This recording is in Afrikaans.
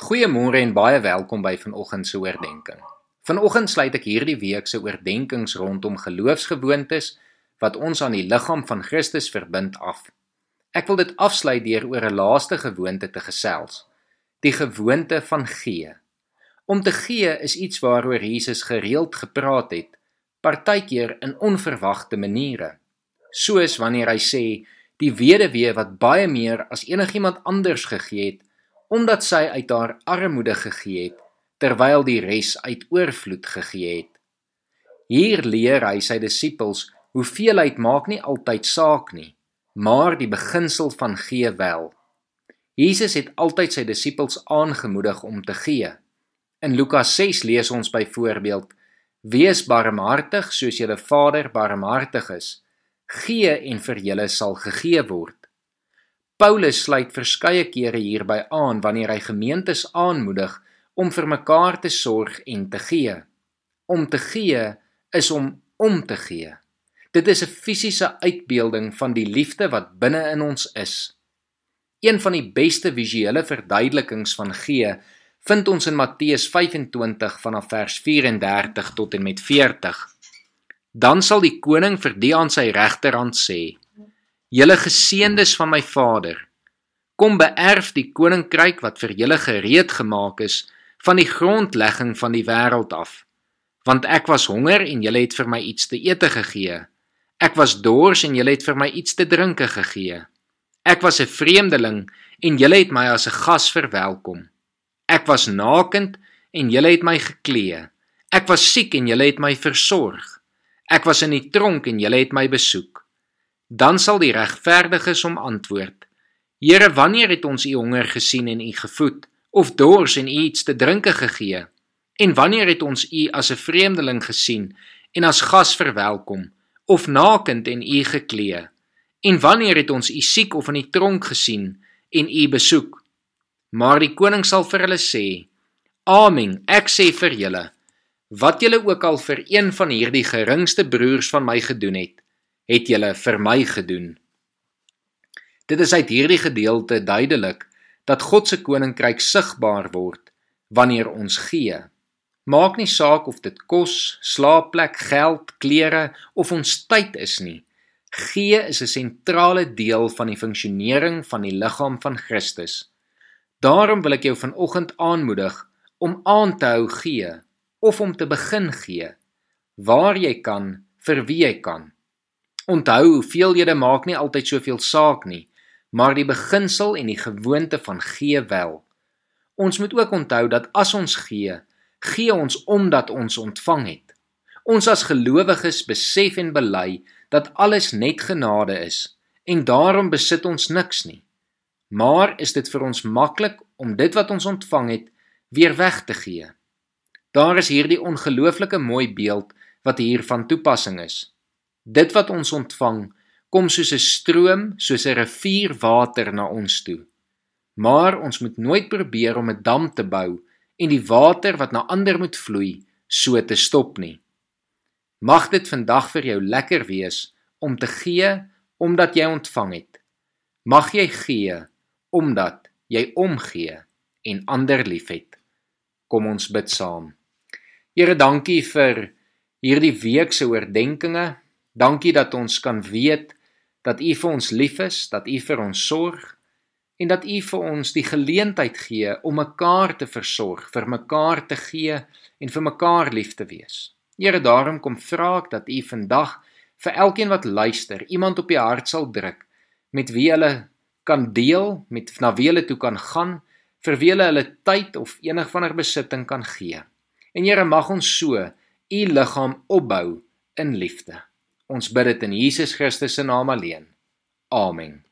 Goeiemôre en baie welkom by vanoggend se oordeenking. Vanoggend sluit ek hierdie week se oordeenkings rondom geloofsgewoontes wat ons aan die liggaam van Christus verbind af. Ek wil dit afsluit deur oor 'n laaste gewoonte te gesels, die gewoonte van gee. Om te gee is iets waaroor Jesus gereeld gepraat het, partykeer in onverwagte maniere. Soos wanneer hy sê die weduwee wat baie meer as enigiemand anders gegee het, omdat sy uit haar armoede gegee het terwyl die res uit oorvloed gegee het. Hier leer hy sy disippels hoeveelheid maak nie altyd saak nie, maar die beginsel van gee wel. Jesus het altyd sy disippels aangemoedig om te gee. In Lukas 6 lees ons byvoorbeeld: Wees barmhartig soos julle Vader barmhartig is. Gee en vir julle sal gegee word. Paulus sluit verskeie kere hierby aan wanneer hy gemeentes aanmoedig om vir mekaar te sorg en te gee. Om te gee is om om te gee. Dit is 'n fisiese uitbeelding van die liefde wat binne in ons is. Een van die beste visuele verduidelikings van gee vind ons in Matteus 25 vanaf vers 34 tot en met 40. Dan sal die koning vir die aan sy regterhand sê: Julle geseëndes van my Vader, kom beerf die koninkryk wat vir julle gereed gemaak is van die grondlegging van die wêreld af. Want ek was honger en julle het vir my iets te eet gegee. Ek was dors en julle het vir my iets te drink gegee. Ek was 'n vreemdeling en julle het my as 'n gas verwelkom. Ek was nakend en julle het my geklee. Ek was siek en julle het my versorg. Ek was in die tronk en julle het my besoek. Dan sal die regverdiges hom antwoord: Here, wanneer het ons u honger gesien en u gevoed, of dors en u iets te drinke gegee? En wanneer het ons u as 'n vreemdeling gesien en as gas verwelkom, of nakend en u geklee? En wanneer het ons u siek of in die tronk gesien en u besoek? Maar die koning sal vir hulle sê: Amen, ek sê vir julle, wat julle ook al vir een van hierdie geringste broers van my gedoen het, het julle vir my gedoen. Dit is uit hierdie gedeelte duidelik dat God se koninkryk sigbaar word wanneer ons gee. Maak nie saak of dit kos, slaapplek, geld, klere of ons tyd is nie. Gee is 'n sentrale deel van die funksionering van die liggaam van Christus. Daarom wil ek jou vanoggend aanmoedig om aan te hou gee of om te begin gee waar jy kan vir wie jy kan. Onthou, hoeveelhede maak nie altyd soveel saak nie, maar die beginsel en die gewoonte van gee wel. Ons moet ook onthou dat as ons gee, gee ons omdat ons ontvang het. Ons as gelowiges besef en bely dat alles net genade is en daarom besit ons niks nie. Maar is dit vir ons maklik om dit wat ons ontvang het weer weg te gee? Daar is hierdie ongelooflike mooi beeld wat hier van toepassing is. Dit wat ons ontvang, kom soos 'n stroom, soos 'n rivier water na ons toe. Maar ons moet nooit probeer om 'n dam te bou en die water wat na ander moet vloei, so te stop nie. Mag dit vandag vir jou lekker wees om te gee omdat jy ontvang het. Mag jy gee omdat jy omgee en ander liefhet. Kom ons bid saam. Here, dankie vir hierdie week se oordeenkings. Dankie dat ons kan weet dat U vir ons lief is, dat U vir ons sorg en dat U vir ons die geleentheid gee om mekaar te versorg, vir mekaar te gee en vir mekaar lief te wees. Here, daarom kom vra ek dat U vandag vir elkeen wat luister, iemand op die hart sal druk met wie hulle kan deel, met na wie hulle toe kan gaan, vir wie hulle hulle tyd of enig van hulle besitting kan gee. En Here, mag ons so U liggaam opbou in liefde. Ons bid dit in Jesus Christus se naam alleen. Amen.